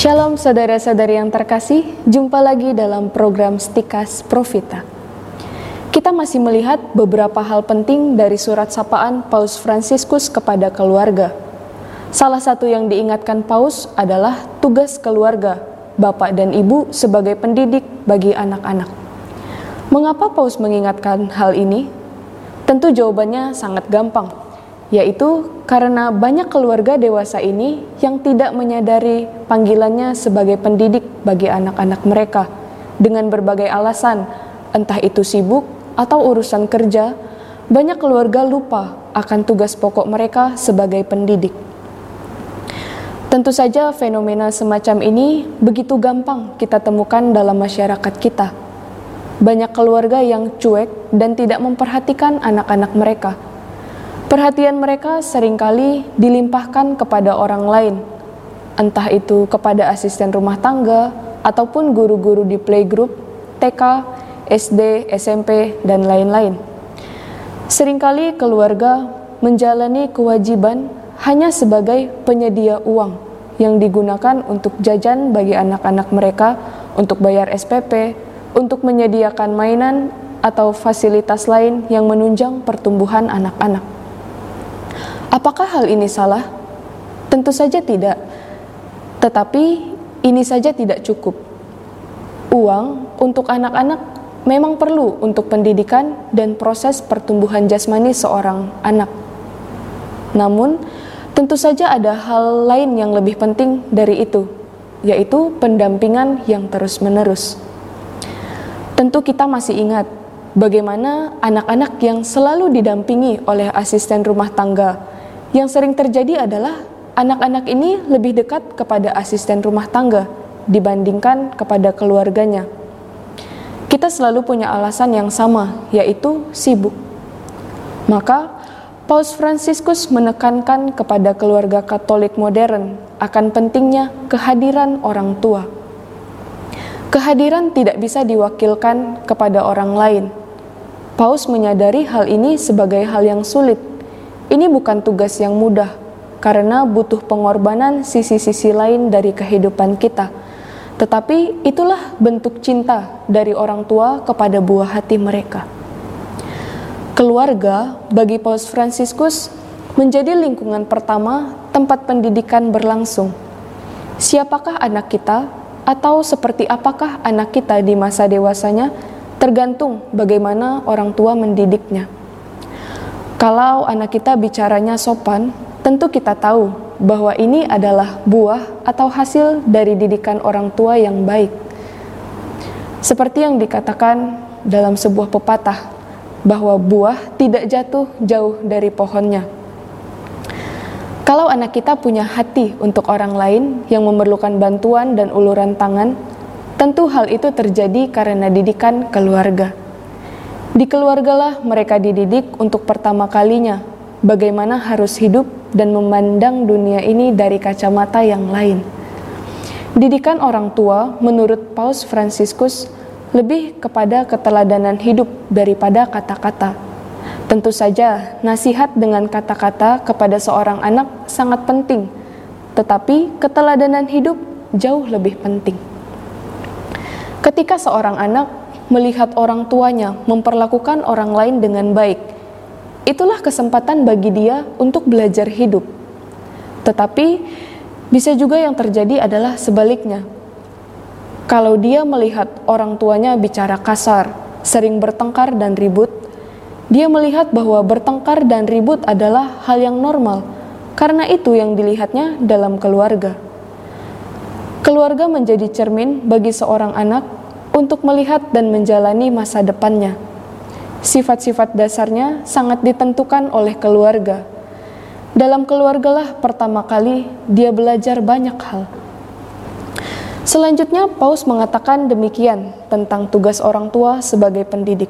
Shalom saudara-saudari yang terkasih, jumpa lagi dalam program Stikas Profita. Kita masih melihat beberapa hal penting dari surat sapaan Paus Fransiskus kepada keluarga. Salah satu yang diingatkan Paus adalah tugas keluarga, bapak dan ibu sebagai pendidik bagi anak-anak. Mengapa Paus mengingatkan hal ini? Tentu jawabannya sangat gampang, yaitu karena banyak keluarga dewasa ini yang tidak menyadari panggilannya sebagai pendidik bagi anak-anak mereka dengan berbagai alasan, entah itu sibuk atau urusan kerja, banyak keluarga lupa akan tugas pokok mereka sebagai pendidik. Tentu saja fenomena semacam ini begitu gampang kita temukan dalam masyarakat kita. Banyak keluarga yang cuek dan tidak memperhatikan anak-anak mereka. Perhatian mereka sering kali dilimpahkan kepada orang lain, entah itu kepada asisten rumah tangga ataupun guru-guru di playgroup, TK, SD, SMP, dan lain-lain. Seringkali keluarga menjalani kewajiban hanya sebagai penyedia uang yang digunakan untuk jajan bagi anak-anak mereka, untuk bayar SPP, untuk menyediakan mainan atau fasilitas lain yang menunjang pertumbuhan anak-anak. Apakah hal ini salah? Tentu saja tidak. Tetapi ini saja tidak cukup. Uang untuk anak-anak memang perlu untuk pendidikan dan proses pertumbuhan jasmani seorang anak. Namun, tentu saja ada hal lain yang lebih penting dari itu, yaitu pendampingan yang terus-menerus. Tentu kita masih ingat bagaimana anak-anak yang selalu didampingi oleh asisten rumah tangga. Yang sering terjadi adalah anak-anak ini lebih dekat kepada asisten rumah tangga dibandingkan kepada keluarganya. Kita selalu punya alasan yang sama, yaitu sibuk. Maka, Paus Fransiskus menekankan kepada keluarga Katolik modern akan pentingnya kehadiran orang tua. Kehadiran tidak bisa diwakilkan kepada orang lain, Paus menyadari hal ini sebagai hal yang sulit. Ini bukan tugas yang mudah, karena butuh pengorbanan sisi-sisi lain dari kehidupan kita. Tetapi itulah bentuk cinta dari orang tua kepada buah hati mereka. Keluarga bagi Paus Fransiskus menjadi lingkungan pertama tempat pendidikan berlangsung. Siapakah anak kita, atau seperti apakah anak kita di masa dewasanya? tergantung bagaimana orang tua mendidiknya. Kalau anak kita bicaranya sopan, tentu kita tahu bahwa ini adalah buah atau hasil dari didikan orang tua yang baik. Seperti yang dikatakan dalam sebuah pepatah, bahwa buah tidak jatuh jauh dari pohonnya. Kalau anak kita punya hati untuk orang lain yang memerlukan bantuan dan uluran tangan, Tentu hal itu terjadi karena didikan keluarga. Di keluargalah mereka dididik untuk pertama kalinya bagaimana harus hidup dan memandang dunia ini dari kacamata yang lain. Didikan orang tua menurut Paus Fransiskus lebih kepada keteladanan hidup daripada kata-kata. Tentu saja, nasihat dengan kata-kata kepada seorang anak sangat penting, tetapi keteladanan hidup jauh lebih penting. Ketika seorang anak melihat orang tuanya memperlakukan orang lain dengan baik, itulah kesempatan bagi dia untuk belajar hidup. Tetapi bisa juga yang terjadi adalah sebaliknya. Kalau dia melihat orang tuanya bicara kasar, sering bertengkar dan ribut, dia melihat bahwa bertengkar dan ribut adalah hal yang normal, karena itu yang dilihatnya dalam keluarga. Keluarga menjadi cermin bagi seorang anak untuk melihat dan menjalani masa depannya. Sifat-sifat dasarnya sangat ditentukan oleh keluarga. Dalam keluargalah pertama kali dia belajar banyak hal. Selanjutnya, Paus mengatakan demikian tentang tugas orang tua sebagai pendidik.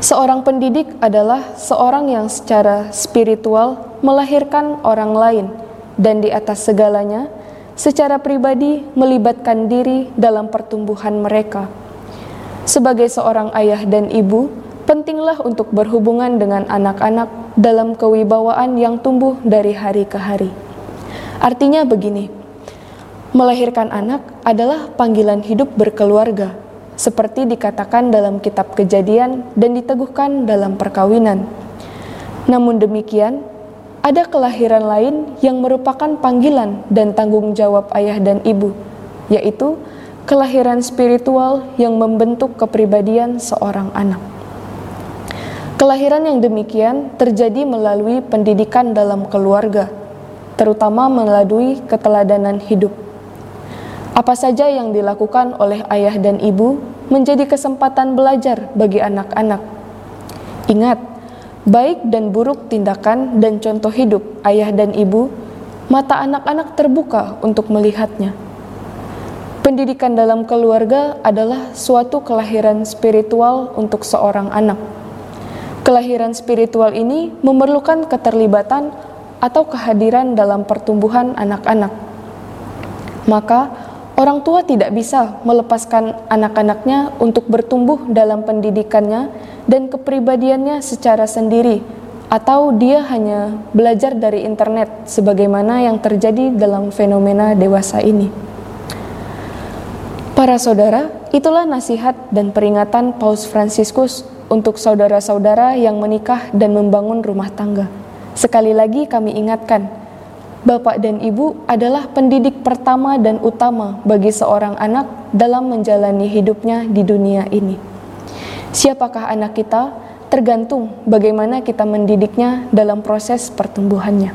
Seorang pendidik adalah seorang yang secara spiritual melahirkan orang lain, dan di atas segalanya secara pribadi melibatkan diri dalam pertumbuhan mereka. Sebagai seorang ayah dan ibu, pentinglah untuk berhubungan dengan anak-anak dalam kewibawaan yang tumbuh dari hari ke hari. Artinya begini, Melahirkan anak adalah panggilan hidup berkeluarga, seperti dikatakan dalam kitab Kejadian dan diteguhkan dalam perkawinan. Namun demikian, ada kelahiran lain yang merupakan panggilan dan tanggung jawab ayah dan ibu, yaitu kelahiran spiritual yang membentuk kepribadian seorang anak. Kelahiran yang demikian terjadi melalui pendidikan dalam keluarga, terutama melalui keteladanan hidup. Apa saja yang dilakukan oleh ayah dan ibu menjadi kesempatan belajar bagi anak-anak. Ingat, baik dan buruk tindakan dan contoh hidup ayah dan ibu, mata anak-anak terbuka untuk melihatnya. Pendidikan dalam keluarga adalah suatu kelahiran spiritual untuk seorang anak. Kelahiran spiritual ini memerlukan keterlibatan atau kehadiran dalam pertumbuhan anak-anak. Maka, Orang tua tidak bisa melepaskan anak-anaknya untuk bertumbuh dalam pendidikannya dan kepribadiannya secara sendiri, atau dia hanya belajar dari internet, sebagaimana yang terjadi dalam fenomena dewasa ini. Para saudara, itulah nasihat dan peringatan Paus Fransiskus untuk saudara-saudara yang menikah dan membangun rumah tangga. Sekali lagi, kami ingatkan Bapak dan ibu adalah pendidik pertama dan utama bagi seorang anak dalam menjalani hidupnya di dunia ini. Siapakah anak kita tergantung bagaimana kita mendidiknya dalam proses pertumbuhannya.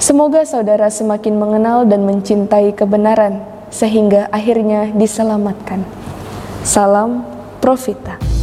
Semoga saudara semakin mengenal dan mencintai kebenaran sehingga akhirnya diselamatkan. Salam Profita.